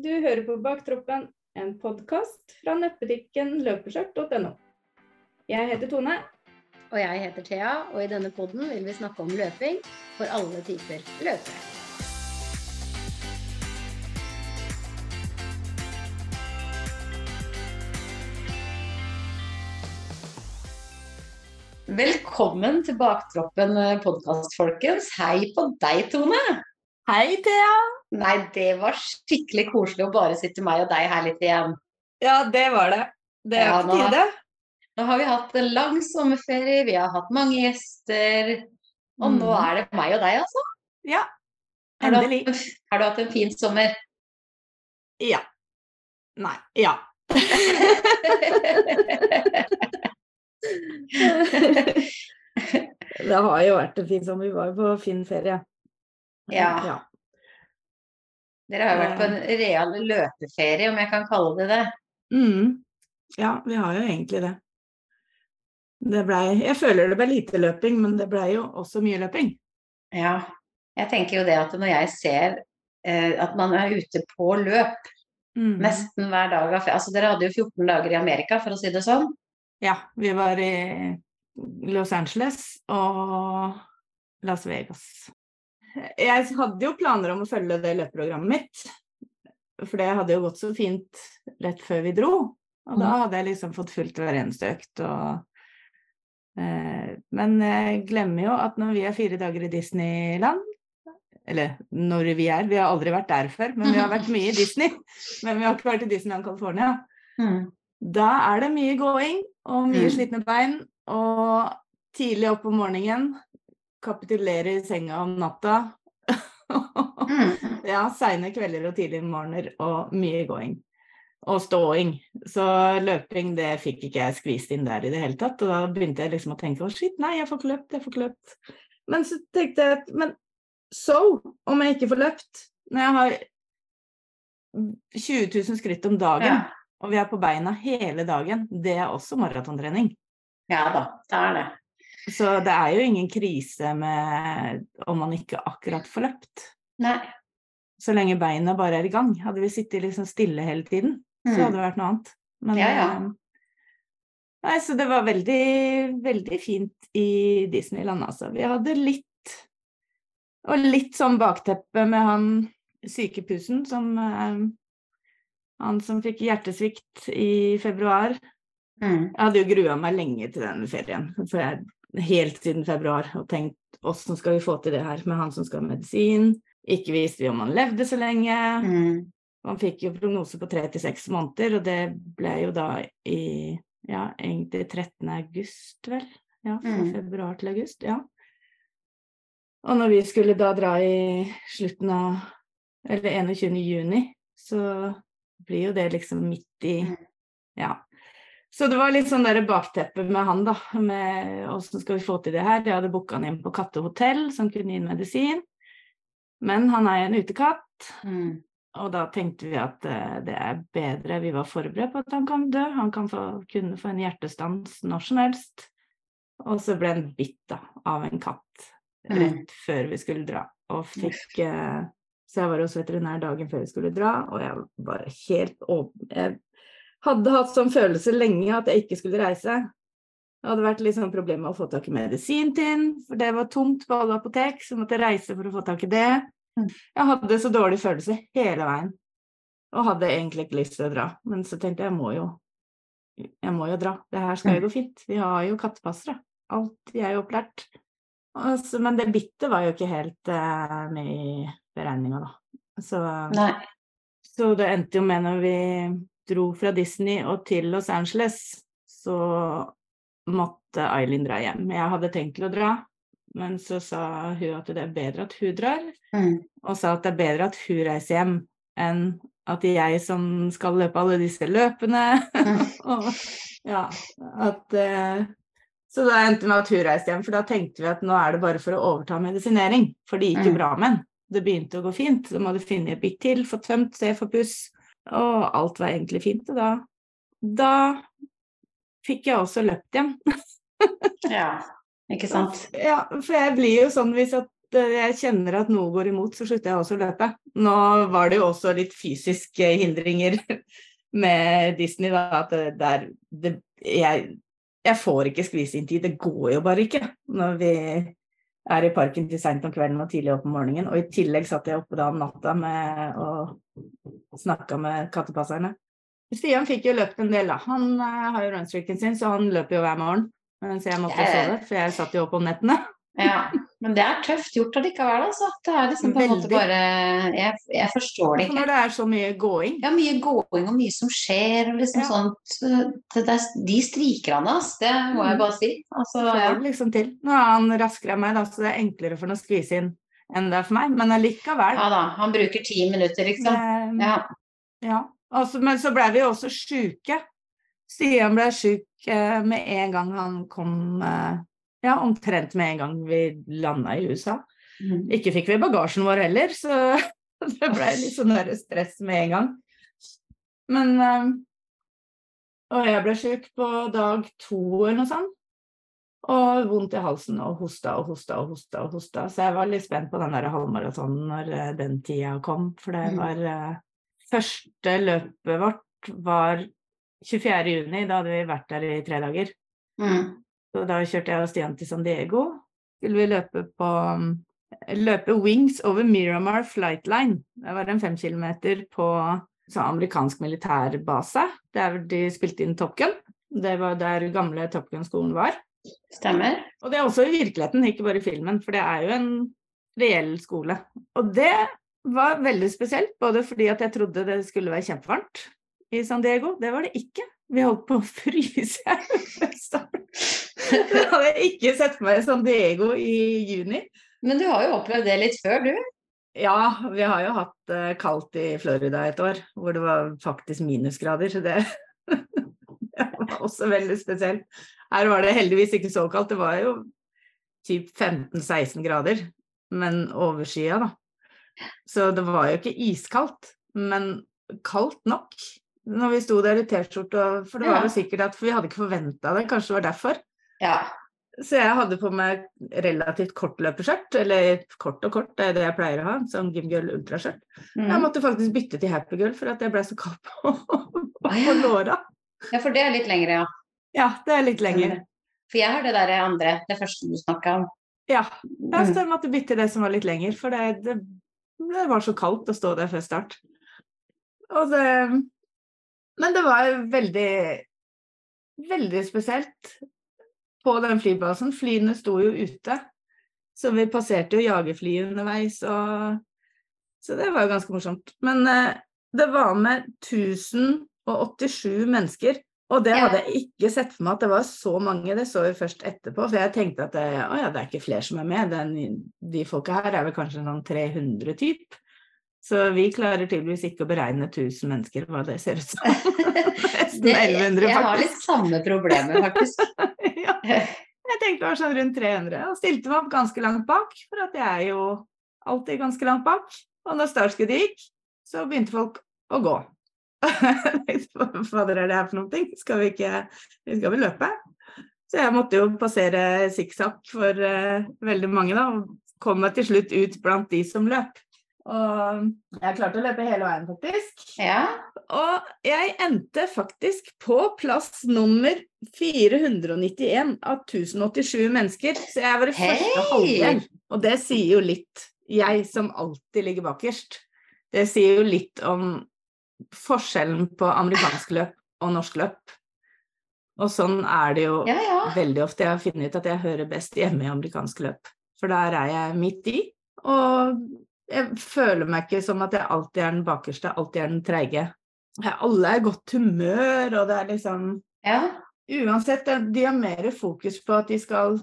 Du hører på Baktroppen, en podkast fra nettbutikken løpeskjørt.no. Jeg heter Tone. Og jeg heter Thea, og i denne podden vil vi snakke om løping for alle typer løpere. Velkommen til Baktroppen podkast, folkens. Hei på deg, Tone. Hei, Thea. Nei, det var skikkelig koselig å bare sitte meg og deg her litt igjen. Ja, det var det. Det er Ja, på nå- tide. Nå har vi hatt en lang sommerferie, vi har hatt mange gjester. Og nå Mm. er det meg og deg, altså. Ja, Har du, hatt, endelig. har du hatt en fin sommer? Ja. Nei. Ja. Det har jo vært en fin sommer. Vi var jo på fin ferie. Ja. Dere har jo vært på en real løpeferie, om jeg kan kalle det det. Mm. Ja, vi har jo egentlig det. Det blei Jeg føler det ble lite løping, men det blei jo også mye løping. Ja. Jeg tenker jo det at når jeg ser eh, at man er ute på løp Mm. nesten hver dag Altså dere hadde jo 14 dager i Amerika, for å si det sånn. Ja, vi var i Los Angeles og Las Vegas. Jeg hadde jo planer om å følge det løpeprogrammet mitt, for det hadde jo gått så fint rett før vi dro. Og da hadde jeg liksom fått fulgt hver eneste økt og eh, Men jeg glemmer jo at når vi er fire dager i Disneyland Eller når vi er, vi har aldri vært der før, men vi har vært mye i Disney. Men vi har ikke vært i Disneyland California. Mm. Da er det mye gåing og mye Mm. slitne bein. Og tidlig opp om morgenen, kapitulere i senga om natta. Mm. ja, seine kvelder og tidlige morgener og mye gåing. Og ståing. Så løping, det fikk ikke jeg skvist inn der i det hele tatt. Og da begynte jeg liksom å tenke å shit, nei, jeg får ikke løpt, jeg får ikke løpt. Men så tenkte jeg at men so om jeg ikke får løpt? Når jeg har 20 000 skritt om dagen, Ja. og vi er på beina hele dagen, det er også maratontrening. ja da, det er det. Så det er jo ingen krise med om man ikke akkurat får løpt. Nei. Så lenge beina bare er i gang. Hadde vi sittet liksom stille hele tiden, så Mm. hadde det vært noe annet. Men, Ja, ja. eh, Nei, så det var veldig, veldig fint i Disneyland, altså. Vi hadde litt Og litt sånn bakteppe med han sykepusen som eh, Han som fikk hjertesvikt i februar. Mm. Jeg hadde jo grua meg lenge til den ferien, for jeg, helt siden februar, og tenkt åssen skal vi få til det her med han som skal ha medisin. Ikke visste vi om han levde så lenge. Mm. Han fikk jo prognose på tre til seks måneder, og det ble jo da i ja, egentlig 13. august, vel. Ja, fra Mm. februar til august. Ja. Og når vi skulle da dra i slutten av Eller 21. juni, så blir jo det liksom midt i Mm. Ja. Så det var litt sånn der bakteppe med han, da. Med åssen skal vi få til det her. Jeg hadde booka han inn på kattehotell som kunne gi medisin. Men han er en utekatt, Mm. og da tenkte vi at uh, det er bedre Vi var forberedt på at han kan dø. Han kan få, kunne få en hjertestans når som helst. Og så ble han bitt da, av en katt Mm. rett før vi skulle dra. Og fikk uh, Så jeg var hos veterinær dagen før vi skulle dra, og jeg var helt åpen Jeg hadde hatt sånn følelse lenge at jeg ikke skulle reise. Det hadde vært litt sånn problem med å få tak i medisin til den, for det var tomt på alle apotek, så måtte jeg reise for å få tak i det. Mm. Jeg hadde så dårlig følelse hele veien, og hadde egentlig ikke lyst til å dra. Men så tenkte jeg, jeg må jo jeg må jo dra. Det her skal jo gå fint. Vi har jo kattepassere. Alt vi er jo opplært. Så- men det bittet var jo ikke helt uh, med i beregninga, da. Så, så det endte jo med når vi dro fra Disney og til Los Angeles, så måtte Eileen dra hjem. Jeg hadde tenkt til å dra, men så sa hun at det er bedre at hun drar, Mm. og sa at det er bedre at hun reiser hjem enn at jeg som skal løpe alle disse løpene og, ja, at, eh, Så da endte det med at hun reiste hjem, for da tenkte vi at nå er det bare for å overta medisinering, for det gikk jo Mm. bra med henne. Det begynte å gå fint. Så De hadde funnet et bitt til, fått tømt, se for puss, og alt var egentlig fint. Og da, da fikk jeg også løpt igjen. Ja, ikke sant. Ja, for jeg blir jo sånn hvis at eh, jeg kjenner at noe går imot, så slutter jeg også å løpe. Nå var det jo også litt fysiske hindringer med Disney, da. At det der det, jeg, jeg, får ikke skvise inn tid. Det går jo bare ikke når vi er i parken til seint om kvelden og tidlig opp om morgenen. Og i tillegg satt jeg oppe da om natta med og snakka med kattepasserne. Stian fikk jo løpt en del, da. Han uh, har jo runstreaken sin, så han løper jo hver morgen. Så jeg måtte sove, for jeg satt jo opp om nettene. Ja, men det er tøft gjort allikevel, altså. Det er liksom på en måte bare jeg, jeg, forstår det ikke. Når det er så mye gåing? Ja, mye gåing og mye som skjer og liksom ja. sånt. Det, det, de strikerne, ass. Det må jeg mm. bare si. Altså, Får ja. liksom til. Nå er han raskere enn meg, da, så det er enklere for ham å skvise inn enn det er for meg. Men allikevel. Ja da. Han bruker ti minutter, liksom. Det, ja. ja. Altså, men så ble vi jo også sjuke. Stian ble sjuk eh, med en gang han kom eh, Ja, omtrent med en gang vi landa i USA. Mm. Ikke fikk vi bagasjen vår heller, så det ble litt sånn stress med en gang. Men eh, Og jeg ble sjuk på dag to eller noe sånt. Og vondt i halsen og hosta og hosta og hosta. og hosta. Så jeg var litt spent på den der halvmaratonen når den tida kom. For det mm. var uh, Første løpet vårt var 24. juni, da hadde vi vært der i tre dager. Mm. Så da kjørte jeg og Stian til San Diego. Skulle vi løpe på løpe Wings over Miramar Flight Line. Det var en fem kilometer på så amerikansk militærbase der de spilte inn Top Gun. Det var der gamle Top Gun-skolen var. Stemmer. Og det er også i virkeligheten, ikke bare i filmen, for det er jo en reell skole. Og det var veldig spesielt, både fordi at jeg trodde det skulle være kjempevarmt, i San Diego. Det var det ikke. Vi holdt på å fryse Det hadde jeg ikke sett for meg i San Diego i juni. Men du har jo opplevd det litt før, du? Ja, vi har jo hatt uh, kaldt i Florida et år, hvor det var faktisk minusgrader. Så det, det var også veldig spesielt. Her var det heldigvis ikke så kaldt. Det var jo typ 15-16 grader, men overskya, da. Så det var jo ikke iskaldt, men kaldt nok når vi sto der i T-skjorte, for det var jo sikkert at For vi hadde ikke forventa det, kanskje det var derfor. Ja. Så jeg hadde på meg relativt kort løpeskjørt, eller kort og kort, det er det jeg pleier å ha, sånn gymgirl ultraskjørt. Mm. Jeg måtte faktisk bytte til Happy Girl for at jeg ble så kald på, på på låra. Ja, for det er litt lengre, ja. Ja, det er litt lenger. For jeg har det der andre, det første du snakka om. Ja, jeg mm. måtte bytte det som var litt lenger, for det, det, det var så kaldt å stå der før start. Og det men det var veldig, veldig spesielt på den flybasen. Flyene sto jo ute, så vi passerte jo jagerfly underveis, og Så det var jo ganske morsomt. Men eh, det var med 1087 mennesker. Og det hadde jeg ikke sett for meg at det var så mange, det så vi først etterpå. For jeg tenkte at det, å ja, det er ikke flere som er med, Den, de folka her er vel kanskje noen 300 typ. Så vi klarer tydeligvis ikke å beregne 1000 mennesker hva det ser ut som. Nesten 1100, faktisk. Jeg har litt samme problemer, faktisk. ja. Jeg tenkte det var sånn rundt 300, og stilte meg opp ganske langt bak, for at jeg er jo alltid ganske langt bak. Og når startskuddet gikk, så begynte folk å gå. Hva fader er det her for noe? Skal vi ikke Vi skal vel løpe? Så jeg måtte jo passere sikksakk for uh, veldig mange, da. Og kom meg til slutt ut blant de som løp. Og jeg klarte å løpe hele veien, faktisk. Ja. Og jeg endte faktisk på plass nummer 491 av 1087 mennesker. Så jeg var i hey. første halvdel. Og det sier jo litt. Jeg som alltid ligger bakerst. Det sier jo litt om forskjellen på amerikansk løp og norsk løp. Og sånn er det jo ja, ja. veldig ofte. Jeg har funnet ut at jeg hører best hjemme i amerikansk løp. For der er jeg midt i. Og jeg føler meg ikke som at jeg alltid er den bakerste, alltid er den treige. Alle er i godt humør, og det er liksom ja. Uansett, de har mer fokus på at de skal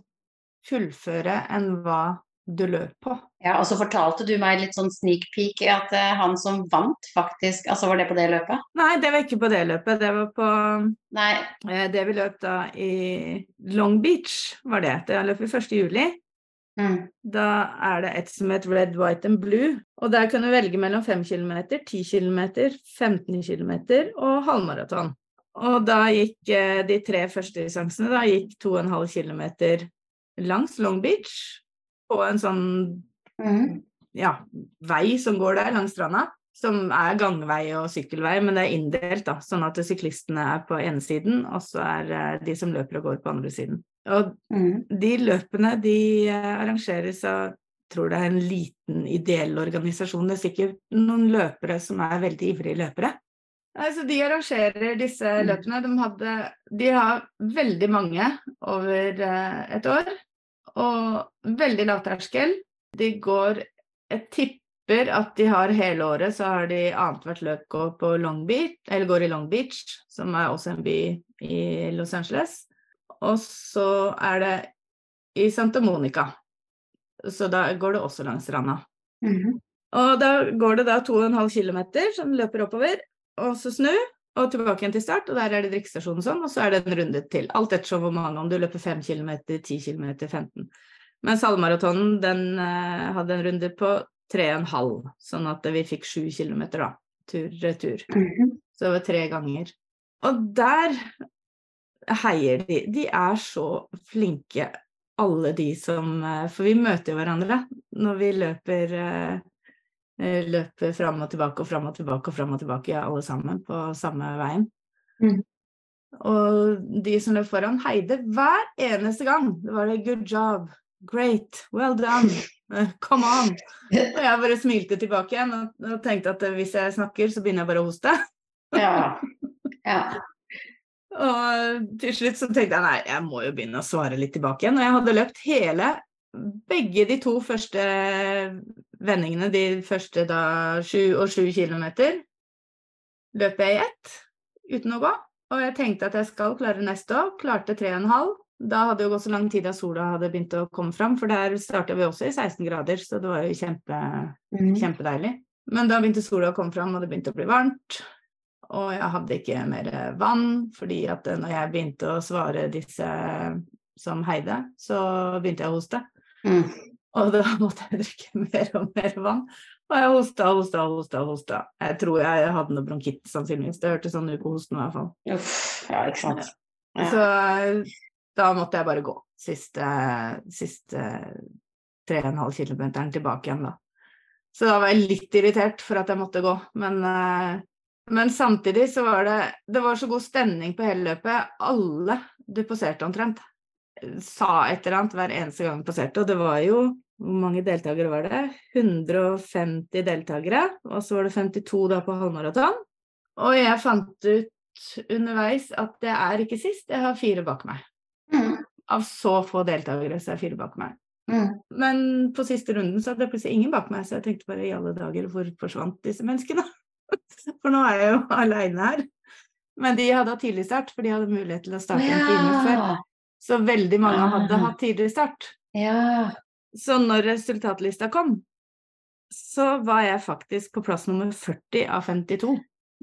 fullføre enn hva du løp på. Ja, og så fortalte du meg litt sånn sneak peek at uh, han som vant, faktisk Altså, var det på det løpet? Nei, det var ikke på det løpet. Det var på Nei. Uh, det vi løp da i Long Beach, var det. Det løp vi 1. juli. Mm. Da er det et som heter Red, White and Blue. Og der kan du velge mellom 5 km, 10 km, 15 km og halvmaraton. Og da gikk eh, de tre første distansene da gikk 2,5 km langs Long Beach på en sånn Mm. ja, vei som går der langs stranda. Som er gangvei og sykkelvei, men det er inndelt, da, sånn at syklistene er på ene siden, og så er eh, de som løper og går på andre siden. Og Mm. de løpene de eh, arrangeres av tror det er en liten ideell organisasjon. Det er sikkert noen løpere som er veldig ivrige løpere. Altså, de arrangerer disse Mm. løpene. De, hadde, de har veldig mange over eh, et år, og veldig lavterskel. De går Jeg tipper at de har hele året, så har de annethvert løp går på Long Beach, eller går i Long Beach, som er også en by i Los Angeles. Og så er det i Santa Monica. Så da går det også langs stranda. Mhm. Og da går det da 2,5 km som løper oppover, og så snu, og tilbake igjen til start, og der er det drikkestasjon og sånn, og så er det en runde til. Alt ettersom hvor mange, om du løper 5 km, 10 km, 15. Mens halvmaratonen, den uh, hadde en runde på 3,5, sånn at vi fikk 7 km da, tur-retur. Mhm. Så det var tre ganger. Og der heier de. De er så flinke, alle de som eh, For vi møter jo hverandre når vi løper eh, eh, fram og tilbake og fram og tilbake og fram og tilbake, ja, alle sammen på samme veien. Mm. Og de som løp foran, heide hver eneste gang. Det var det 'good job', 'great', 'well done', eh, 'come on'. Og jeg bare smilte tilbake igjen og, og tenkte at eh, hvis jeg snakker, så begynner jeg bare å hoste. Ja. ja. Og til slutt så tenkte jeg nei, jeg må jo begynne å svare litt tilbake igjen. Og jeg hadde løpt hele, begge de to første vendingene, de første da sju og sju kilometer, løp jeg i ett uten å gå. Og jeg tenkte at jeg skal klare neste år. Klarte tre og en halv. Da hadde det gått så lang tid at sola hadde begynt å komme fram, for der starta vi også i 16 grader, så det var jo kjempe, mm. kjempedeilig. Men da begynte sola å komme fram, og det begynte å bli varmt. Og jeg hadde ikke mer vann, fordi at når jeg begynte å svare disse som heide, så begynte jeg å hoste. Mm. Og da måtte jeg drikke mer og mer vann. Og jeg hosta og hosta og hosta. hosta. Jeg tror jeg hadde noe bronkitt, sannsynligvis. Det hørtes sånn ut på hosten i hvert fall. Uff. Ja, ikke sant. Ja. Så da måtte jeg bare gå siste, siste tre og en halv kilometeren tilbake igjen, da. Så da var jeg litt irritert for at jeg måtte gå, men, eh, men samtidig så var det Det var så god stemning på hele løpet. Alle du poserte omtrent, sa et eller annet hver eneste gang du passerte, og det var jo hvor mange deltakere var det? 150 deltakere, og så var det 52 da på halvmaraton. Og jeg fant ut underveis at det er ikke sist, jeg har fire bak meg. Mm. Av så få deltakere så er fire bak meg. Mm. Men på siste runden så hadde jeg plutselig ingen bak meg, så jeg tenkte bare i alle dager, hvor forsvant disse menneskene? For nå er jeg jo aleine her. Men de hadde hatt tidlig start, for de hadde mulighet til å starte en time før. Så veldig mange hadde Ah. hatt tidlig start. ja. Så når resultatlista kom, så var jeg faktisk på plass nummer 40 av 52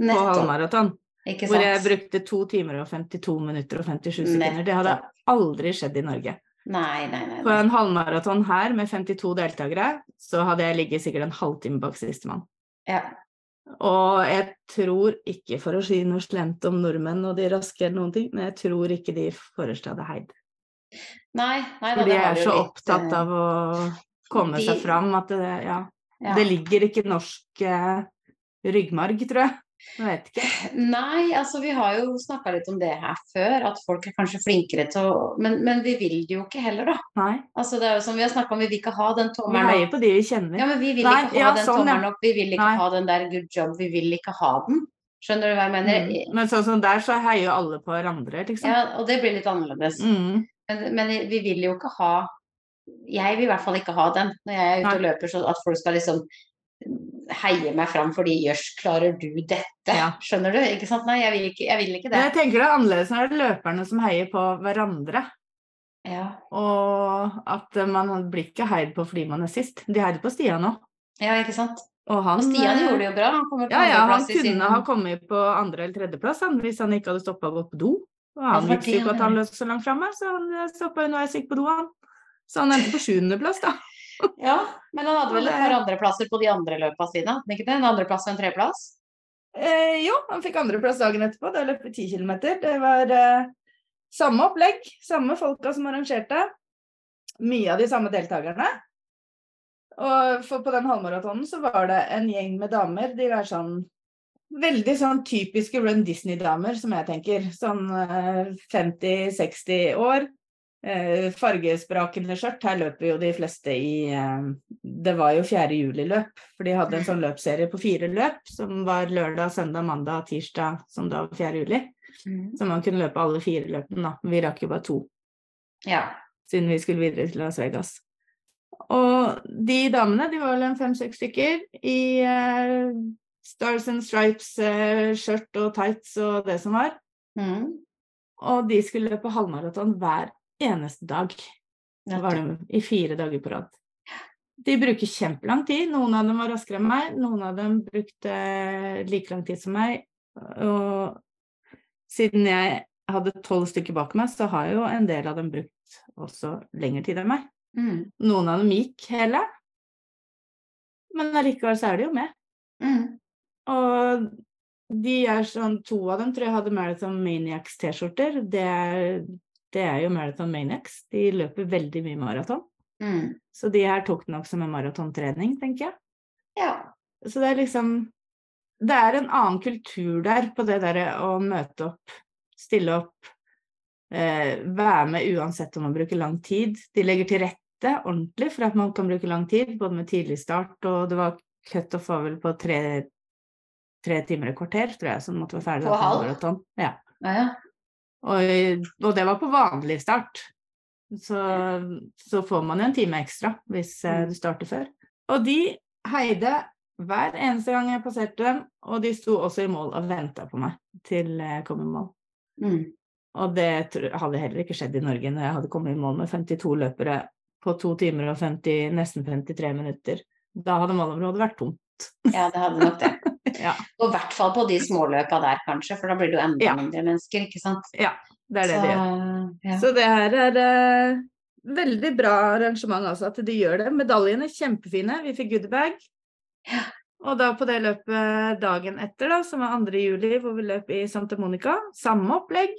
på halvmaraton. Hvor jeg brukte to timer og 52 minutter og 57 sekunder. Det hadde aldri skjedd i Norge. Nei, nei, nei. På en halvmaraton her med 52 deltakere, så hadde jeg ligget sikkert en halvtime bak sistemann. Ja. Og jeg tror ikke, for å si noe slemt om nordmenn og de raske eller noen ting, men jeg tror ikke de forreste hadde heid. Nei, nei da, For de er så litt, opptatt eh, av å komme de- seg fram at det, ja, ja. det ligger ikke norsk eh, ryggmarg, tror jeg. Jeg vet ikke. Nei, altså vi har jo snakka litt om det her før, at folk er kanskje flinkere til å Men, men vi vil det jo ikke heller, da. Nei. Altså det er jo som vi har snakka om, vi vil ikke ha den Vi tommelen heier opp. på de vi kjenner. Ja, men vi vil Nei, ikke ha ja, den sånn, tommelen opp, vi vil ikke Nei. ha den der good job, vi vil ikke ha den. Skjønner du hva jeg mener? Mm. Men sånn som der, så heier jo alle på hverandre, liksom. Ja, og det blir litt annerledes. Mm. Men, men vi vil jo ikke ha Jeg vil i hvert fall ikke ha den når jeg er ute og løper, så at folk skal liksom heie meg fram fordi jøss, klarer du dette? Ja. Skjønner du? Ikke sant? Nei, jeg vil ikke, jeg vil ikke Men det. jeg tenker det er annerledes når det er løperne som heier på hverandre. Ja. Og at man blir ikke heid på fordi man er sist. De heier på Stian òg. ja, ikke sant. Og han Og Stian gjorde det jo bra. Han Ja, ja, han kunne sin ha kommet på andre- eller tredjeplass hvis han ikke hadde stoppa og gått på do. Og han det var ikke at han lå så langt framme, så han stoppa nå jeg gikk på do, han. Så han endte på sjuendeplass, da. Ja, men han hadde vel et par andreplasser på de andre løpa sine, ikke det? En andreplass og en treplass? Eh, jo, han fikk andreplass dagen etterpå. Da løp vi ti kilometer. Det var eh, samme opplegg, samme folka som arrangerte. Mye av de samme deltakerne. Og for på den halvmaratonen så var det en gjeng med damer. De var sånn veldig sånn typiske Run Disney-damer, som jeg tenker. Sånn 50-60 år. Eh, fargesprakende skjørt. Her løper jo de fleste i eh, Det var jo 4. juli-løp, for de hadde en sånn løpserie på fire løp, som var lørdag, søndag, mandag, tirsdag, som da var 4. juli. Mm. Så man kunne løpe alle fire løpene, da. Vi rakk jo bare to. Ja. Siden vi skulle videre til Las Vegas. Og de damene, de var vel en fem-seks stykker i Stars and Stripes-skjørt eh, og tights og det som var. Mm. Og de skulle løpe halvmaraton hver eneste dag. Da var de i fire dager på rad. De bruker kjempelang tid. Noen av dem var raskere enn meg, noen av dem brukte like lang tid som meg. Og siden jeg hadde tolv stykker bak meg, så har jo en del av dem brukt også lengre tid enn meg. Mm. Noen av dem gikk hele, men allikevel så er de jo med. Mm. Og de er sånn To av dem tror jeg hadde Marathon Maniacs T-skjorter. Det det er jo Marathon Maniacs. De løper veldig mye maraton. Mm. Så de her tok det nok som en maratontrening, tenker jeg. Ja. Så det er liksom Det er en annen kultur der på det derre å møte opp, stille opp, eh, være med uansett om man bruker lang tid. De legger til rette ordentlig for at man kan bruke lang tid, både med tidlig start og det var cutoff var vel på tre, tre timer og kvarter, tror jeg, som måtte være ferdig. På halv? Ja. Ja, ja. Og, og, det var på vanlig start. Så, så, får man jo en time ekstra hvis eh, mm. du starter før. Og de heide hver eneste gang jeg passerte dem, og de sto også i mål og venta på meg til jeg kom i mål. Mm. Og det hadde heller ikke skjedd i Norge når jeg hadde kommet i mål med 52 løpere på to timer og 50, nesten 53 minutter. Da hadde målområdet vært tomt. Ja, det hadde nok det. ja. Og i hvert fall på de småløpa der, kanskje, for da blir det jo enda ja. mindre mennesker, ikke sant. Ja, det er det Så, de gjør. Ja. Så det her er uh, veldig bra arrangement, altså, at de gjør det. Medaljene kjempefine. Vi fikk goodiebag. Ja. Og da på det løpet dagen etter, da, som var 2. juli, hvor vi løp i Santa Monica, samme opplegg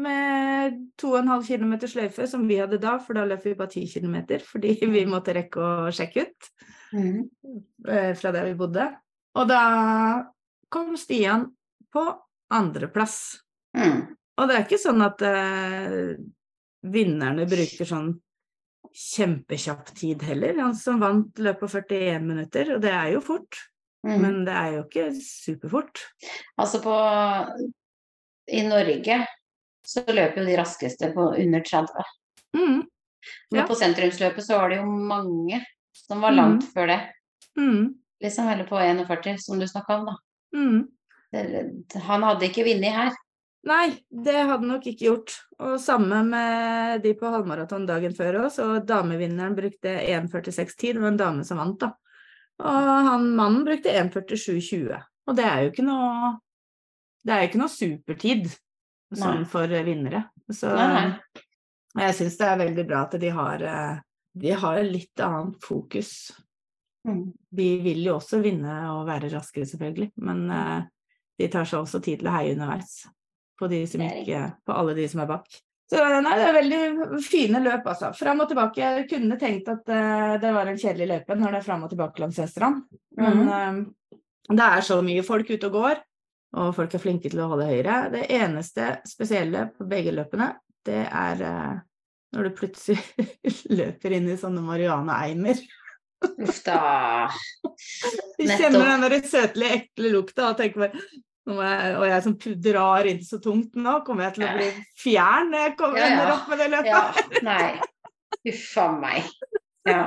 med 2,5 km sløyfe som vi hadde da, for da løp vi bare 10 km fordi vi måtte rekke å sjekke ut mm. Eh, fra der vi bodde. Og da kom Stian på andreplass. Mm. Og det er ikke sånn at eh, vinnerne bruker sånn kjempekjapp tid heller. Han som vant løpet på 41 minutter, og det er jo fort. Mm. Men det er jo ikke superfort. Altså på I Norge så løper jo de raskeste på under 30. Mm. Ja. På sentrumsløpet så var det jo mange som var langt mm. før det. Mm. Liksom eller på 41, som du snakka om, da. Mm. Han hadde ikke vunnet her. Nei, det hadde han nok ikke gjort. Og samme med de på halvmaraton dagen før òg, og damevinneren brukte 1,46,10. Det var en dame som vant, da. Og han mannen brukte 1,47,20. Og det er jo ikke noe Det er jo ikke noe supertid sånn for vinnere. Så nei, nei. jeg syns det er veldig bra at de har eh, de har litt annet fokus. Mm. De vil jo også vinne og være raskere, selvfølgelig, men uh, de tar seg også tid til å heie underveis på, de som ikke, på alle de som er bak. Så nei, det er veldig fine løp, altså. Fram og tilbake. Jeg kunne tenkt at uh, det var en kjedelig løype når det er fram og tilbake langs Vestrand, men uh, det er så mye folk ute og går, og folk er flinke til å holde høyre. Det eneste spesielle på begge løpene, det er når du plutselig løper inn i sånne marihuana-eimer. Uff da. Du kjenner den der søtlige, ekle lukta og tenker bare jeg, og jeg som drar inn så tungt nå, kommer jeg til å bli fjern når jeg kommer, ja, ja. opp med det løpet? Ja, nei. Uff a meg. Ja.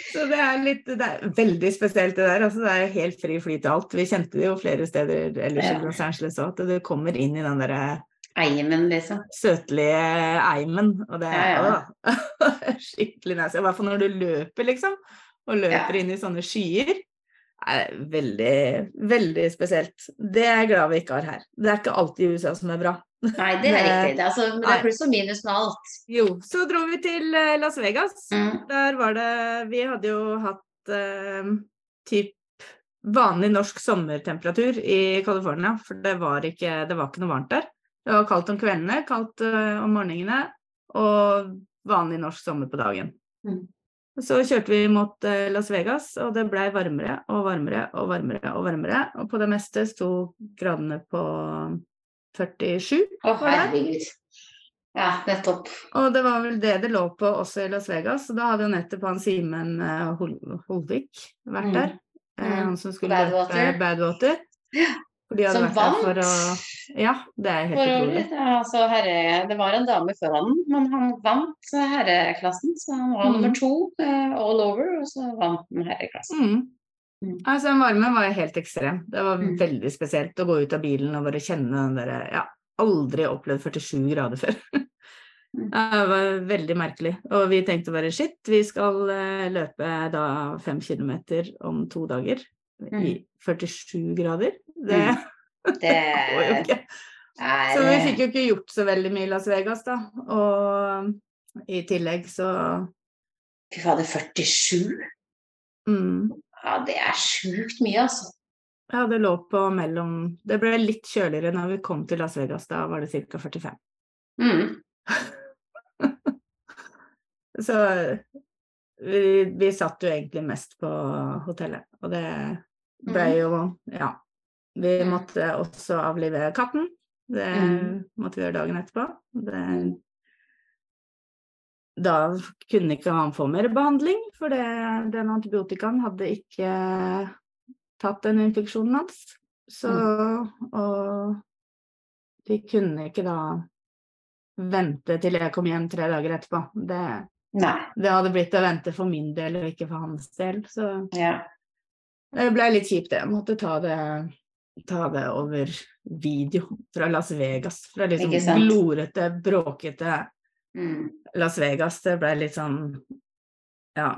Så det er litt Det er veldig spesielt det der. Altså, det er helt fri flyt til alt. Vi kjente det jo flere steder ellers i Los Angeles òg, at du kommer inn i den derre Eimen, liksom. Søtlige eimen. Og det er ja, ja. skikkelig nice. I hvert fall når du løper, liksom. Og løper ja. inn i sånne skyer. Er veldig, veldig spesielt. Det er jeg glad vi ikke har her. Det er ikke alltid USA som er bra. Nei, det er riktig. Det er, altså, det er pluss og minus med alt. Jo. Så dro vi til eh, Las Vegas. Mm. Der var det Vi hadde jo hatt eh, typ vanlig norsk sommertemperatur i California, for det var ikke, det var ikke noe varmt der. Det var kaldt om kveldene, kaldt uh, om morgenene og vanlig norsk sommer på dagen. Mm. Så kjørte vi mot uh, Las Vegas, og det blei varmere og varmere og varmere. Og varmere, og på det meste sto gradene på 47. Å, herregud. Ja, nettopp. Og det var vel det det lå på også i Las Vegas. Og da hadde jo nettopp han Simen uh, Holvik vært mm. der. Mm. Uh, han som skulle Badwater. Badwater. Som vant? Å... Ja, det er helt utrolig. Altså, herre... Det var en dame før han, men han vant herreklassen. Så han var mm. nummer to uh, all over, og så vant han herreklassen. Mm. Mm. Altså, varmen var helt ekstrem. Det var mm. veldig spesielt å gå ut av bilen og bare kjenne den derre Ja, aldri opplevd 47 grader før. Mm. Det var veldig merkelig. Og vi tenkte bare shit, vi skal uh, løpe da fem kilometer om to dager. I 47 grader. Det, mm. det... går jo ikke. Så vi fikk jo ikke gjort så veldig mye i Las Vegas, da. Og i tillegg så Fy fader, 47? Mm. Ja, det er sjukt mye, altså. Ja, det lå på mellom Det ble litt kjøligere når vi kom til Las Vegas, da var det ca. 45. Mm. Så vi, vi, satt jo egentlig mest på hotellet, og det ble mm. jo Ja. Vi måtte også avlive katten. Det mm. måtte vi gjøre dagen etterpå. Det, da kunne ikke han få mer behandling, for det, den antibiotikaen hadde ikke tatt den infeksjonen hans. Så mm. Og de kunne ikke da vente til jeg kom hjem tre dager etterpå. Det, det hadde blitt å vente for min del og ikke for hans del. Så ja. Det ble litt kjipt, det. Jeg måtte ta det, ta det over video fra Las Vegas. Fra liksom glorete, bråkete mm. Las Vegas. Det ble litt sånn Ja.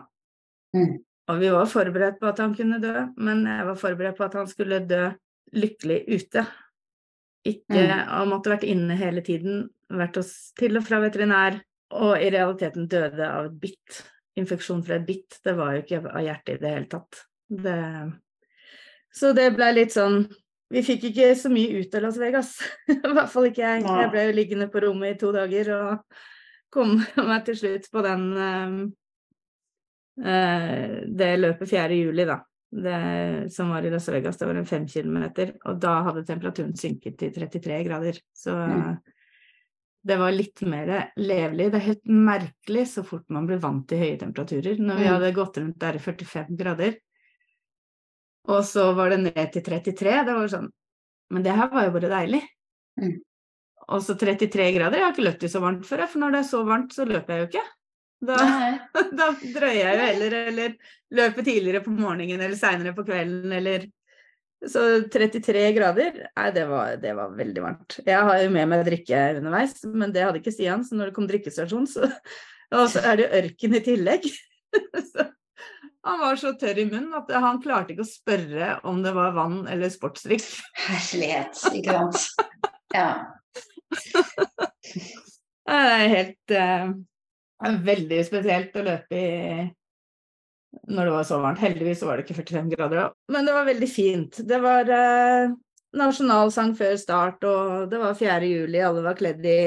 Mm. Og vi var forberedt på at han kunne dø, men jeg var forberedt på at han skulle dø lykkelig ute. Ikke mm. Han måtte vært inne hele tiden, vært oss til og fra veterinær, og i realiteten døde av et bitt. Infeksjon fra et bitt. Det var jo ikke av hjertet i det hele tatt. Det... Så det ble litt sånn Vi fikk ikke så mye ut av Las Vegas. I hvert fall ikke jeg. Jeg ble jo liggende på rommet i to dager og kom meg til slutt på den Eh, det løpet 4. juli, da, det, som var i Las Vegas, det var en fem kilometer, og da hadde temperaturen synket til 33 grader. Så mm. det var litt mer levelig. Det er helt merkelig så fort man blir vant til høye temperaturer. Når vi mm. hadde gått rundt der i 45 grader, og så var det ned til 33, det var sånn Men det her var jo bare deilig. Mm. Og så 33 grader, jeg har ikke løpt i så varmt før, for når det er så varmt, så løper jeg jo ikke. Da, da drøyer jeg jo heller, eller løper tidligere på morgenen eller seinere på kvelden, eller Så 33 grader, nei, det var, det var, veldig varmt. Jeg har jo med meg drikke underveis, men det hadde ikke Stian, så når det kom drikkestasjon, så Og så er det ørken i tillegg. Så han var så tørr i munnen at han klarte ikke å spørre om det var vann eller sportsdrikk. Herlighet, ikke sant. Ja. Det er helt uh, veldig spesielt å løpe i når det var så varmt. Heldigvis var det ikke 45 grader, men det var veldig fint. Det var uh, nasjonalsang før start, og det var 4. juli. Alle var kledd i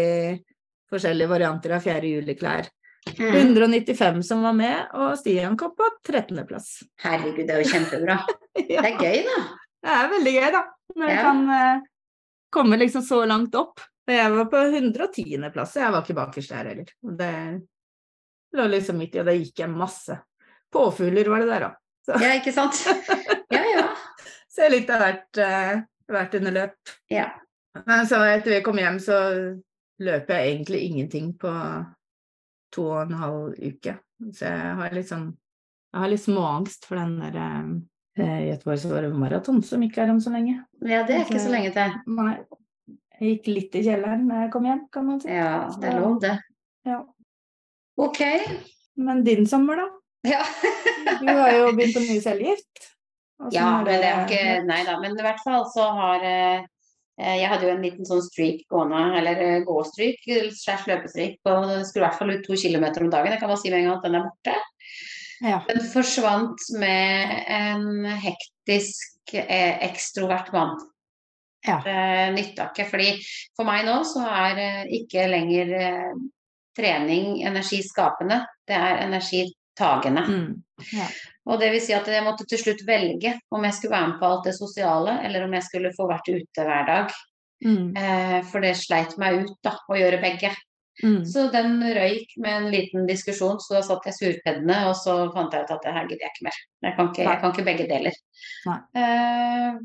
forskjellige varianter av 4. juli-klær. Mm. 195 som var med, og Stian kom på 13.-plass. Herregud, det er jo kjempebra. ja. Det er gøy, da. Det er veldig gøy, da. Når ja. kan eh, komme liksom så langt opp. Jeg var på 110.-plass, jeg var ikke bakerst der heller. Det lå liksom midt i, og det gikk jeg masse. Påfugler var det der, da. Ja, ikke sant. Ja, ja. Så litt av hvert, uh, hvert under løp. Ja. Men så etter vi kom hjem, så løp jeg egentlig ingenting på to og en halv uke. Så jeg har litt sånn Jeg har litt småangst for den der eh, Göteborgsåret maraton som ikke er om så lenge. Ja, det er ikke så lenge til. Nei. Jeg gikk litt i kjelleren da jeg kom hjem, kan man si. Ja, det er lov, det. Ja. Ok. Men din sommer, da? Ja. du har jo begynt på ny cellegift. Ja, men det er ikke Nei da. Men i hvert fall så har eh, Jeg hadde jo en liten sånn streak gående, eller eh, gåstreak slash løpestreak, det skulle i hvert fall ut to kilometer om dagen. Jeg kan bare si med en gang at den er borte. Ja. Den forsvant med en hektisk, eh, ekstrovert mann. Ja. Det nytta ikke. fordi for meg nå så er ikke lenger trening energiskapende. Det er energi dagene. Mm. Ja. Og det vil si at jeg måtte til slutt velge om jeg skulle være med på alt det sosiale, eller om jeg skulle få vært ute hver dag. Mm. Eh, for det sleit meg ut da, å gjøre begge. Mm. Så den røyk med en liten diskusjon, så da satt jeg surpeddene, og så fant jeg ut at det her gidder jeg ikke mer. Jeg kan ikke, jeg kan ikke begge deler. Eh,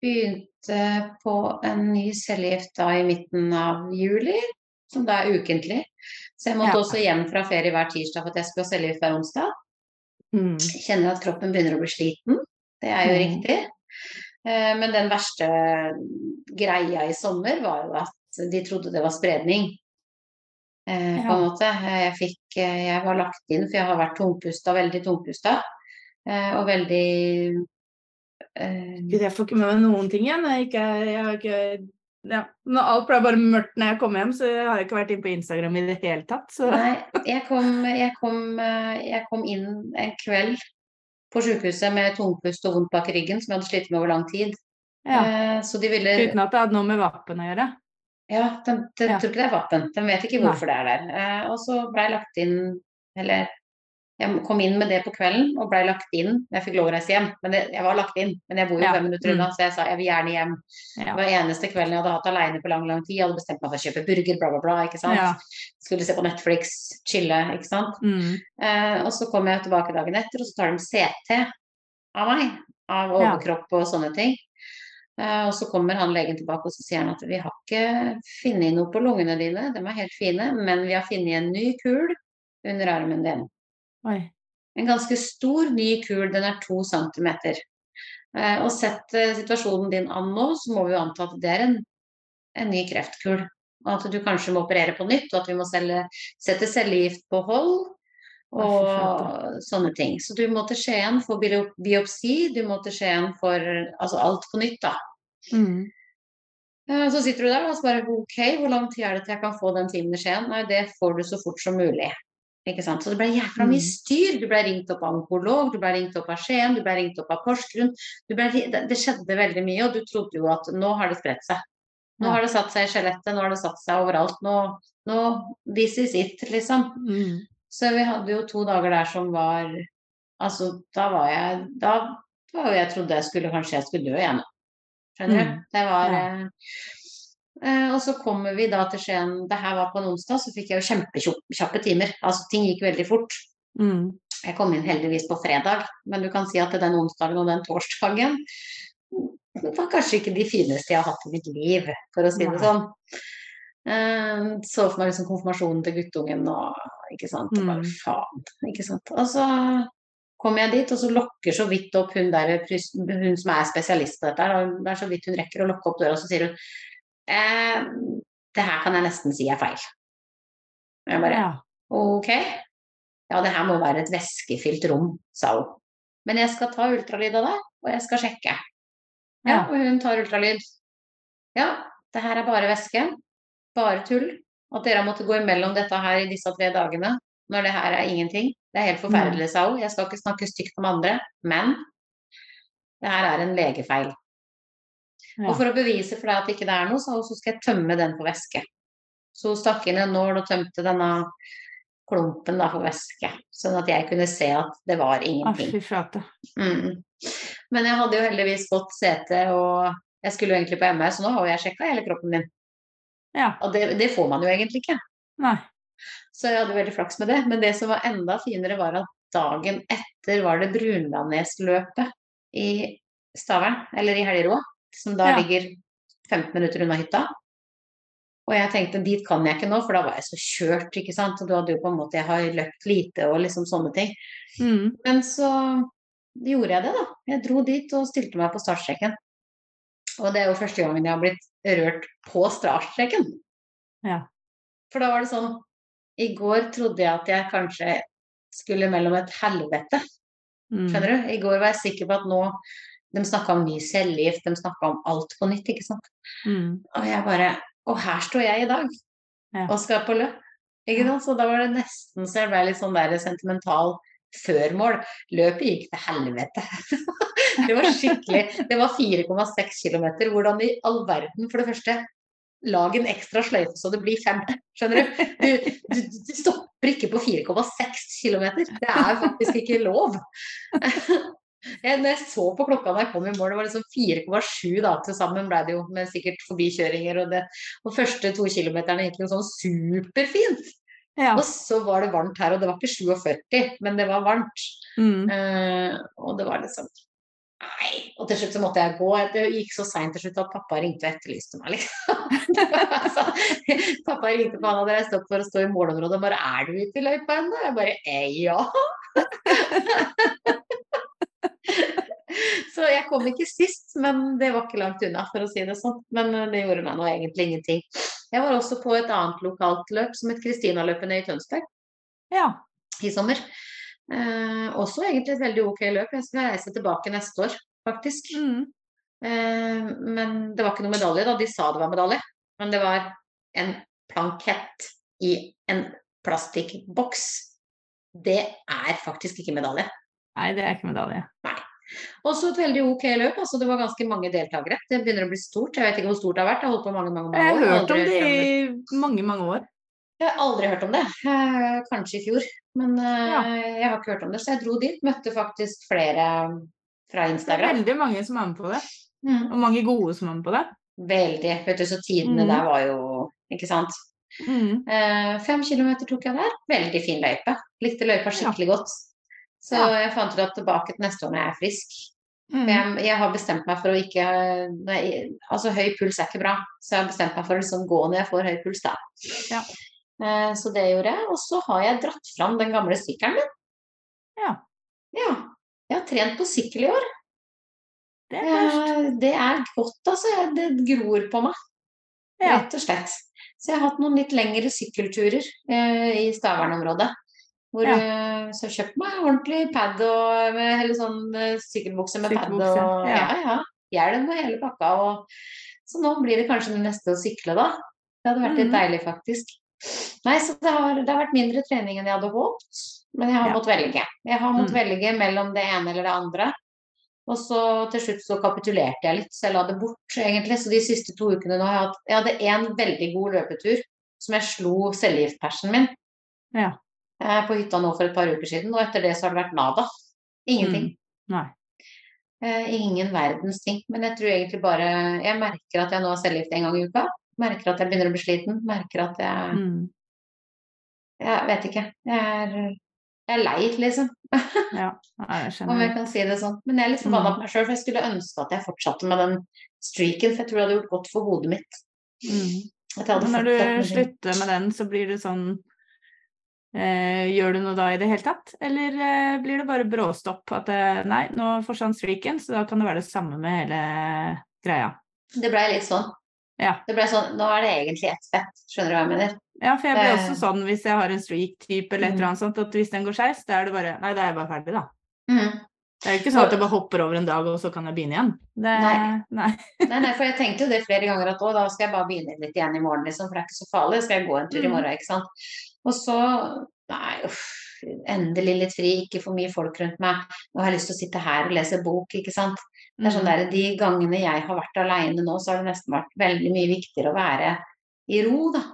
begynte på en ny cellegift da i midten av juli, som da er ukentlig. Så jeg måtte ja. også hjem fra ferie hver tirsdag for at jeg skulle ha cellegift hver onsdag. Mm. Kjenner at kroppen begynner å bli sliten. Det er jo mm. riktig. Eh, men den verste greia i sommer var jo at de trodde det var spredning. Eh, ja. På en måte. Jeg, fikk, eh, jeg var lagt inn, for jeg har vært tungpusta, veldig tungpusta. Og veldig Gud, jeg får ikke med meg noen ting igjen. Jeg, ikke, jeg har ikke ja. Når alt ble bare mørkt når jeg kom hjem, så jeg har ikke vært inne på Instagram i det hele tatt. Så. Nei, jeg kom, jeg, kom, jeg kom, inn en kveld på sykehuset med tungpust og vondt bak ryggen, som jeg hadde slitt med over lang tid. Ja. Eh, ville... Uten at det hadde noe med vapen å gjøre? Ja, de, de, ja. tror ikke det er vapen. De vet ikke hvorfor Nei. det er der. Eh, og så ble jeg lagt inn, eller jeg kom inn med det på kvelden og blei lagt inn. Jeg fikk lov å reise hjem, men det, jeg var lagt inn. Men jeg bor jo ja. fem minutter unna, mm. så jeg sa jeg vil gjerne hjem. Ja. Det var eneste kvelden jeg hadde hatt aleine på lang, lang tid. Jeg hadde bestemt meg for å kjøpe burger, bla, bla, bla. ikke sant. Ja. Skulle se på Netflix, chille, ikke sant. Mm. Eh, og så kommer jeg tilbake dagen etter, og så tar de CT av meg. Av overkropp og sånne ting. Eh, og så kommer han legen tilbake og så sier han at vi har ikke funnet noe på lungene dine, de er helt fine, men vi har funnet en ny kul under armen din. Oi. En ganske stor, ny kul. Den er to centimeter. Eh, og sett eh, situasjonen din an nå, så må vi jo anta at det er en, en ny kreftkul. Og at du kanskje må operere på nytt, og at vi må selge, sette cellegift på hold. Og sånne ting. Så du må til Skien for biopsi, du må til Skien for altså alt på nytt, da. Mm. Eh, så sitter du der og så bare OK, hvor lang tid er det til jeg kan få den timen i Skien? Nei, det får du så fort som mulig. Ikke sant? Så det ble jævla mye mm. styr. Du ble ringt opp av onkolog, du ble ringt opp av Skien, du ble ringt opp av Porsgrunn. Det skjedde veldig mye, og du trodde jo at nå har det spredt seg. Nå har det satt seg i skjelettet, nå har det satt seg overalt. Nå, nå This is it, liksom. Mm. Så vi hadde jo to dager der som var Altså, da var jeg Da var jo jeg trodde jeg skulle Kanskje jeg skulle dø igjen. Skjønner du? Mm. Det var ja. Eh, og så kommer vi da til Skien, det her var på en onsdag, så fikk jeg jo kjempekjappe timer. Altså ting gikk veldig fort. Mm. Jeg kom inn heldigvis på fredag, men du kan si at den onsdagen og den torsdagen det var kanskje ikke de fineste jeg har hatt i mitt liv, for å si det sånn. Eh, så for meg liksom konfirmasjonen til guttungen og ikke sant. Og bare mm. faen, ikke sant. Og så kommer jeg dit, og så lokker så vidt opp hun der, hun som er spesialist på dette, det er så vidt hun rekker å lokke opp døra, og så sier hun eh, det her kan jeg nesten si er feil. Og Jeg bare ja. ok. Ja, det her må være et væskefylt rom, sa hun. Men jeg skal ta ultralyd av det, og jeg skal sjekke. Ja, ja. og hun tar ultralyd. Ja, det her er bare væske. Bare tull. At dere har måttet gå imellom dette her i disse tre dagene når det her er ingenting. Det er helt forferdelig, sa hun. Jeg skal ikke snakke stygt om andre, men det her er en legefeil. Og for å bevise for deg at det ikke er noe, så, skal jeg tømme den for væske. Så hun stakk inn en nål og tømte denne klumpen da for væske, sånn at jeg kunne se at det var ingenting. Mm. Men jeg hadde jo heldigvis fått sete, og jeg skulle jo egentlig på MR, så nå har jo jeg sjekka hele kroppen min. Ja. Og det, det, får man jo egentlig ikke. Nei. Så jeg hadde veldig flaks med det. Men det som var enda finere, var at dagen etter var det Brunlandnesløpet i Stavern, eller i Helgerå som da ja. ligger 15 minutter unna hytta. Og jeg tenkte dit kan jeg ikke nå, for da var jeg så kjørt, ikke sant. Og du hadde jo på en måte Jeg har løpt lite og liksom sånne ting. Mm. Men så gjorde jeg det, da. Jeg dro dit og stilte meg på startstreken. Og det er jo første gangen jeg har blitt rørt på startstreken. Ja. For da var det sånn I går trodde jeg at jeg kanskje skulle mellom et helvete. Mm. Skjønner du? I går var jeg sikker på at nå de snakka om ny cellegift, de snakka om alt på nytt, ikke sant. Mm. Og jeg bare Og her står jeg i dag ja. og skal på løp. Ikke sant? Så da var det nesten så jeg ble litt sånn der sentimental før mål. Løpet gikk til helvete. det var skikkelig Det var 4,6 km. Hvordan i all verden, for det første lag en ekstra sløyfe så det blir fem. Skjønner du? Du, du, du stopper ikke på 4,6 km. Det er faktisk ikke lov. Jeg, når jeg så på klokka da jeg kom i mål, det var liksom 4,7 da til sammen ble det jo, med sikkert forbikjøringer og det. Og første to kilometerne gikk jo sånn superfint. Ja. Og så var det varmt her, og det var ikke 47, men det var varmt. Mm. Uh, og det var liksom Nei. Og til slutt så måtte jeg gå. Det gikk så seint til slutt at pappa ringte og etterlyste meg, liksom. altså, pappa ringte på han hadde reist opp for å stå i målområdet og bare 'Er du ute i løypa ennå?' Jeg bare eh, 'Ja'. så jeg kom ikke sist, men det var ikke langt unna, for å si det sånn. Men eh, det gjorde meg nå egentlig ingenting. Jeg var også på et annet lokalt løp som het Kristinaløpet nede i Tønsberg ja. i sommer. Eh, også egentlig et veldig ok løp. Jeg skal reise tilbake neste år, faktisk. Mm. Eh, men det var ikke noe medalje, da. De sa det var medalje. Men det var en plankett i en plastikkboks. Det er faktisk ikke medalje. Nei, det er ikke medalje. Nei. Også et veldig ok løp. altså Det var ganske mange deltakere. Det begynner å bli stort. Jeg vet ikke hvor stort det har vært. Jeg har holdt på mange, mange, mange år. Jeg har hørt om det i mange, mange år. Jeg har aldri hørt om det. Eh, kanskje i fjor. Men uh, ja. jeg har ikke hørt om det. Så jeg dro dit. Møtte faktisk flere fra Instagram. Det er veldig mange som er med på det. Mm. Og mange gode som er med på det. Veldig. Vet du, så tidene mm. der var jo Ikke sant. Mm. Uh, fem kilometer tok jeg der. Veldig fin løype. Likte løypa skikkelig ja. godt. Så ja. jeg fant ut at tilbake til neste år når jeg er frisk. Mm. Jeg, jeg, har bestemt meg for å ikke nei, Altså høy puls er ikke bra, så jeg har bestemt meg for å liksom gå når jeg får høy puls, da. Ja. Eh, så det gjorde jeg. Og så har jeg dratt fram den gamle sykkelen min. Ja. ja. Jeg har trent på sykkel i år. Det er, eh, det er godt, altså. Det gror på meg. Ja. Rett og slett. Så jeg har hatt noen litt lengre sykkelturer eh, i Stavern-området. Hvor, ja. Eh, så jeg kjøpte meg ordentlig pad og eller sånn sykkelbukse med pad og ja. ja, ja. Hjelm og hele pakka. Og, så nå blir det kanskje det neste å sykle, da. Det hadde vært litt mm. deilig, faktisk. Nei, så det har, det har, vært mindre trening enn jeg hadde håpet. Men jeg har ja. måttet velge. Jeg har måttet mm. velge mellom det ene eller det andre. Og så til slutt så kapitulerte jeg litt, så jeg la det bort egentlig. Så de siste to ukene nå har jeg hatt Jeg hadde én veldig god løpetur som jeg slo cellegiftpersen min ja. Eh, på hytta nå for et par uker siden. Og etter det så har det vært nada. Ingenting. Mm. Eh, ingen verdens ting. Men jeg tror egentlig bare Jeg merker at jeg nå har cellegift en gang i uka. Merker at jeg begynner å bli sliten. Merker at jeg mm. Jeg vet ikke. Jeg er, jeg er lei, liksom. ja, jeg skjønner. Om jeg kan si det sånn. Men jeg er litt forbanna mm. på meg sjøl, for jeg skulle ønske at jeg fortsatte med den streaken. For jeg tror det hadde gjort godt for hodet mitt. Mm. Men når du slutter med den, så blir det sånn eh, Gjør du noe da i det hele tatt? Eller eh, blir det bare bråstopp? At eh, nei, nå forsvant streaken, så da kan det være det samme med hele greia? Det blei litt sånn. Ja. Det ble sånn, Nå er det egentlig ett fett, skjønner du hva jeg mener? Ja, for jeg blir også sånn hvis jeg har en streak-type eller et eller annet sånt, at hvis den går skeis, da er det bare Nei, da er jeg bare ferdig, da. Mm. Det er jo ikke sånn at jeg bare hopper over en dag, og så kan jeg begynne igjen. Det, nei. Nei. nei. nei, for jeg tenkte jo det flere ganger at å, da skal jeg bare begynne litt igjen i morgen, liksom, for det er ikke så farlig. Skal jeg gå en tur i mm. morgen, ikke sant. Og så Nei, uff. Endelig litt fri, ikke for mye folk rundt meg. Nå har jeg lyst til å sitte her og lese bok, ikke sant. Det er sånn mm. der, De gangene jeg har vært aleine nå, så har det nesten vært veldig mye viktigere å være i ro, da.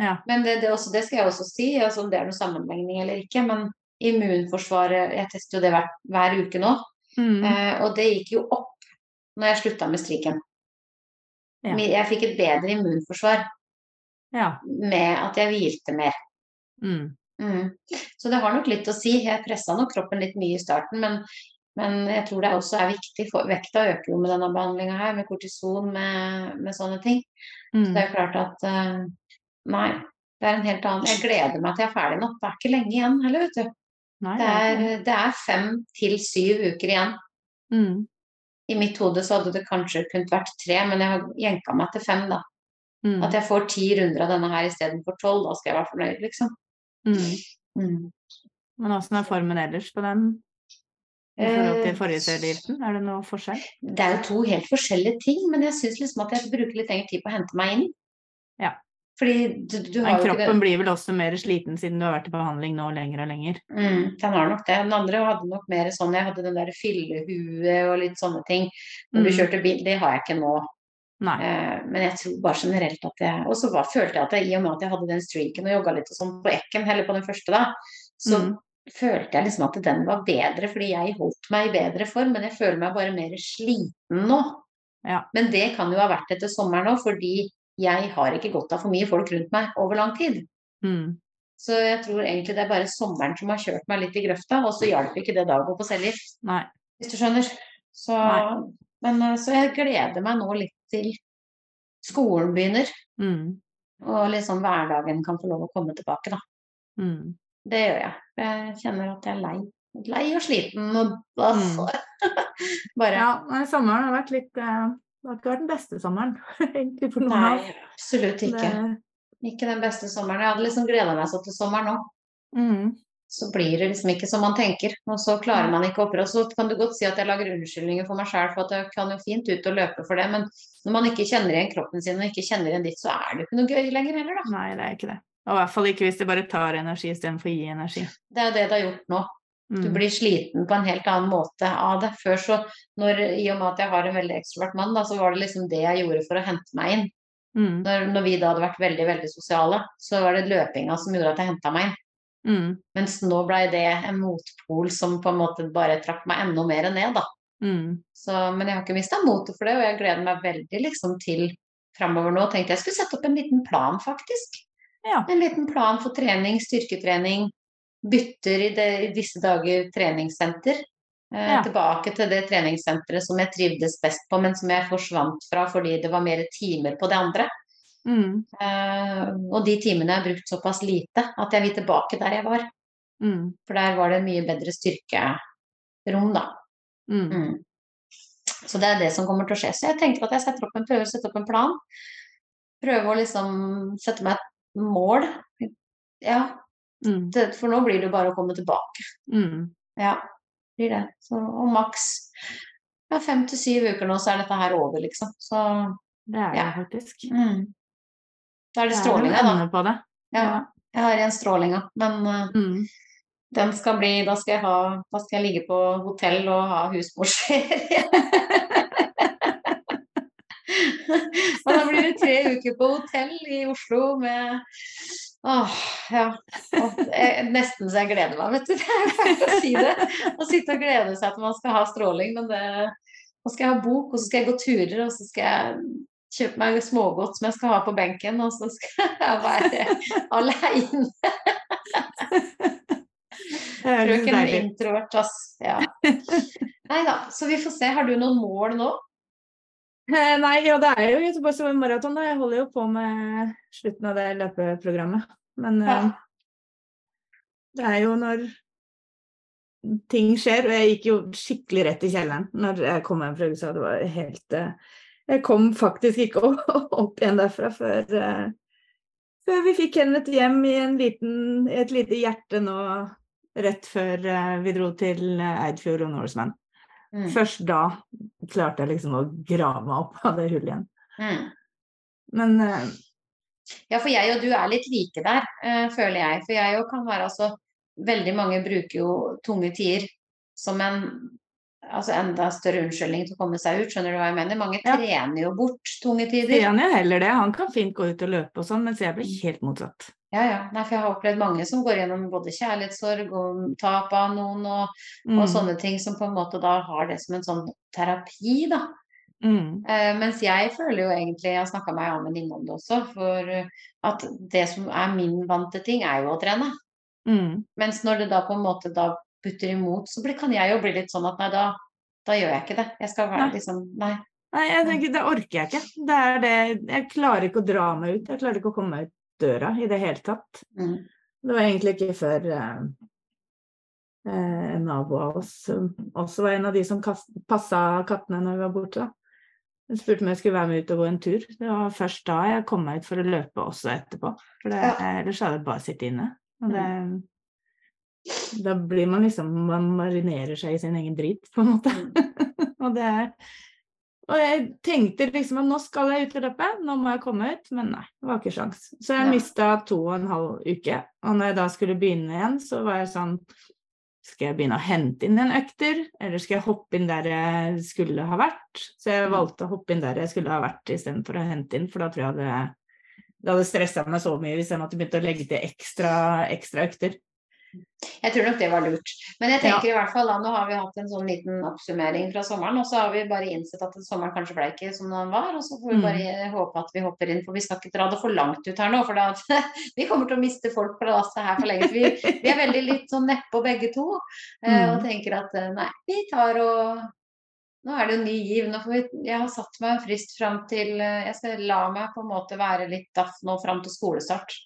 Ja. Men det, det, også, det, skal jeg også si, altså om det er noen sammenligning eller ikke. Men immunforsvaret Jeg tester jo det hver, hver uke nå. Mm. Eh, og det gikk jo opp når jeg slutta med striken. Ja. Jeg fikk et bedre immunforsvar ja. med at jeg hvilte mer. Mm. Mm. Så det har nok litt å si. Jeg pressa nok kroppen litt mye i starten, men men jeg tror det også er viktig, for vekta øker jo med denne behandlinga her, med kortison, med, med sånne ting. Mm. Så det er jo klart at uh, Nei, det er en helt annen Jeg gleder meg til jeg er ferdig nå. Det er ikke lenge igjen heller, vet du. Nei, det, er, det, er, fem til syv uker igjen. Mm. I mitt hode så hadde det kanskje kunnet vært tre, men jeg har jenka meg til fem, da. Mm. At jeg får ti runder av denne her istedenfor tolv, da skal jeg være fornøyd, liksom. Mm. Mm. Men åssen er formen ellers på den? I forhold til forrige cellegiften, er det noe forskjell? Det er jo to helt forskjellige ting, men jeg syns liksom at jeg bruker litt lengre tid på å hente meg inn. Ja. Fordi du, du har Men kroppen det... blir vel også mer sliten siden du har vært i behandling nå lenger og lenger? Mm, den har nok det. Den andre hadde nok mer sånn Jeg hadde den der fillehue og litt sånne ting. Når mm. du kjørte bil, det har jeg ikke nå. Eh, men jeg tror bare generelt at jeg Og så følte jeg at jeg, i og med at jeg hadde den streaken og jogga litt og sånn på Ekken, heller på den første, da, så mm. følte jeg liksom at den var bedre fordi jeg holdt meg i bedre form. Men jeg føler meg bare mer sliten nå. Ja. Men det kan jo ha vært etter sommeren òg, fordi jeg har ikke godt av for mye folk rundt meg over lang tid. Mm. Så jeg tror egentlig det er bare sommeren som har kjørt meg litt i grøfta, og så hjalp ikke det da å gå på cellegift. Hvis du skjønner. Så, men, eh, så jeg gleder meg nå litt til skolen begynner. Mm. Og liksom hverdagen kan få lov å komme tilbake, da. Mm. Det gjør jeg. Jeg kjenner at jeg er lei. Lei og sliten og altså Bare Ja, sommeren har vært litt uh, Det har ikke vært den beste sommeren, egentlig, for noen Nei, absolutt ikke. Det... Ikke den beste sommeren. Jeg hadde liksom gleda meg så til sommeren nå. Mm så blir det liksom ikke som man tenker. Og så klarer man ikke oppra. Så kan du godt si at jeg lager unnskyldninger for meg sjøl, for at jeg kan jo fint ut og løpe for det. Men når man ikke kjenner igjen kroppen sin og ikke kjenner igjen ditt, så er det jo ikke noe gøy lenger heller, da. Nei, det er ikke det. Og i hvert fall ikke hvis det bare tar energi istedenfor å gi energi. Det er jo det det har gjort nå. Du mm. blir sliten på en helt annen måte av det. Før så, når, i og med at jeg har en veldig ekstrovert mann, da, så var det liksom det jeg gjorde for å hente meg inn. Mm. Når, når, vi da hadde vært veldig, veldig sosiale, så var det løpinga som gjorde at jeg henta meg inn. Mm. Mens nå blei det en motpol som på en måte bare trakk meg enda mer ned, da. Mm. Så, men jeg har ikke mista motet for det, og jeg gleder meg veldig liksom til framover nå. Tenkte jeg skulle sette opp en liten plan, faktisk. Ja. En liten plan for trening, styrketrening. Bytter i, det, i disse dager treningssenter. Eh, ja. Tilbake til det treningssenteret som jeg trivdes best på, men som jeg forsvant fra fordi det var mer timer på det andre. Mm. Uh, og de timene har brukt såpass lite at jeg vil tilbake der jeg var. Mm. For der var det mye bedre styrkerom, da. Mm. mm. Så det er det som kommer til å skje. Så jeg tenker at jeg setter opp en, prøver å sette opp en plan. Prøve å liksom sette meg et mål. Ja. Mm. Det, for nå blir det jo bare å komme tilbake. Mm. Ja, blir det. Så, og maks ja, fem til syv uker nå, så er dette her over, liksom. Så det er det ja. faktisk. Mm. Da er det strålinga, da. Ja. Jeg har igjen strålinga, men uh, mm. den skal bli Da skal jeg ha Da skal jeg ligge på hotell og ha husmorsferie. og da blir det tre uker på hotell i Oslo med Åh, ja. jeg, nesten så jeg gleder meg, vet du. Det er fælt å si det. Å sitte og glede seg til man skal ha stråling, men det Nå skal jeg ha bok, og så skal jeg gå turer, og så skal jeg kjøpe meg smågodt som jeg skal ha på benken, og så skal jeg være aleine. Frøken introvert, ass. Ja. Nei da, så vi får se. Har du noen mål nå? Nei, ja, det er jo Göteborgs maraton. Jeg holder jo på med slutten av det løpeprogrammet. Men ja. uh, det er jo når ting skjer, og jeg gikk jo skikkelig rett i kjelleren når jeg kom hjem fra USA. Det var helt uh, jeg kom faktisk ikke opp igjen derfra før, uh, før vi fikk Kenneth hjem i liten, et lite hjerte nå rett før uh, vi dro til Eidfjord og Norseman. Mm. Først da klarte jeg liksom å grave meg opp av det hullet igjen. Mm. Men uh, Ja, for jeg og du er litt like der, føler jeg. For jeg jo kan være altså Veldig mange bruker jo tunge tider som en altså enda større unnskyldning til å komme seg ut. Skjønner du hva jeg mener? Mange ja. trener jo bort tunge tider. Trener heller det. Han kan fint gå ut og løpe og sånn, mens jeg blir helt motsatt. Ja, ja. Nei, for jeg har opplevd mange som går gjennom både kjærlighetssorg og tap av noen og, mm. og, sånne ting, som på en måte da har det som en sånn terapi, da. Mm. Uh, mens jeg føler jo egentlig, jeg har snakka med en innom om det også, for at det som er min vante ting, er jo å trene. Mm. Mens når det da på en måte da butter imot, så kan jeg jo bli litt sånn at nei, da, da gjør jeg ikke det. Jeg skal være nei. liksom Nei. Nei, jeg tenker, det orker jeg ikke. Det er det Jeg klarer ikke å dra meg ut. Jeg klarer ikke å komme meg ut døra i det hele tatt. Mm. Det var egentlig ikke før eh, eh, en nabo av oss også var en av de som passa kattene når vi var borte. Hun spurte om jeg skulle være med ut og gå en tur. Det var først da jeg kom meg ut for å løpe også etterpå. For det, ja. ellers hadde jeg bare sittet inne. Og det, mm. Da blir man liksom Man marinerer seg i sin egen drit, på en måte. Mm. og det er og jeg tenkte liksom at nå skal jeg ut i løpet, nå må jeg komme ut, men nei, det var ikke sjans. Så jeg ja. mista to og en halv uke. Og når jeg da skulle begynne igjen, så var jeg sånn skal jeg begynne å hente inn en økter, eller skal jeg hoppe inn der jeg skulle ha vært? Så jeg mm. valgte å hoppe inn der jeg skulle ha vært istedenfor å hente inn, for da tror jeg det, det hadde stressa meg så mye hvis jeg måtte begynne å legge til ekstra, ekstra økter. Jeg tror nok det var lurt. Men jeg tenker ja. i hvert fall da, nå har vi hatt en sånn liten oppsummering fra sommeren, og så har vi bare innsett at sommeren kanskje ble ikke som den var. Og så får vi mm. bare håpe at vi hopper inn, for vi skal ikke dra det for langt ut her nå. For da, vi kommer til å miste folk på lasset her for lenge. Vi, vi, er veldig litt sånn nedpå begge to eh, mm. og tenker at eh, nei, vi tar og nå er det jo ny giv. Vi, jeg har satt meg en frist fram til eh, Jeg skal la meg på en måte være litt daff nå fram til skolestart.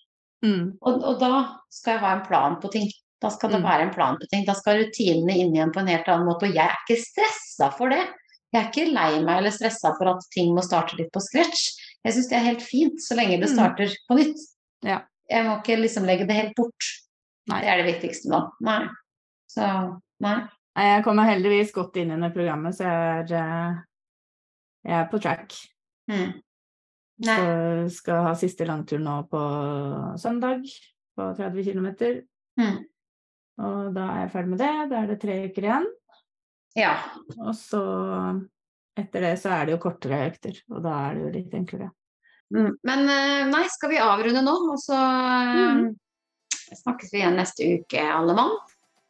Mm. Og, og, da skal jeg ha en plan på ting. Da skal det mm. være en plan på ting. Da skal rutinene inn igjen på en helt annen måte. Og jeg er ikke stressa for det. Jeg er ikke lei meg eller stressa for at ting må starte litt på scratch. Jeg syns det er helt fint så lenge det mm. starter på nytt. Ja. Jeg må ikke liksom legge det helt bort. Nei. Det er det viktigste nå. Nei. Så nei. Jeg kommer heldigvis godt inn i det programmet, så jeg er, eh, jeg er på track. Mm. Nei. Så skal ha siste langtur nå på søndag, på 30 km. Mm. Og da er jeg ferdig med det. Da er det tre uker igjen. Ja. Og så etter det så er det jo kortere økter, og da er det jo litt enklere. Mm. Men eh, nei, skal vi avrunde nå, og så mm. snakkes vi igjen neste uke, alle mann?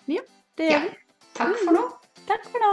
Ja, det gjør vi. Ja. Takk for nå. Takk for nå.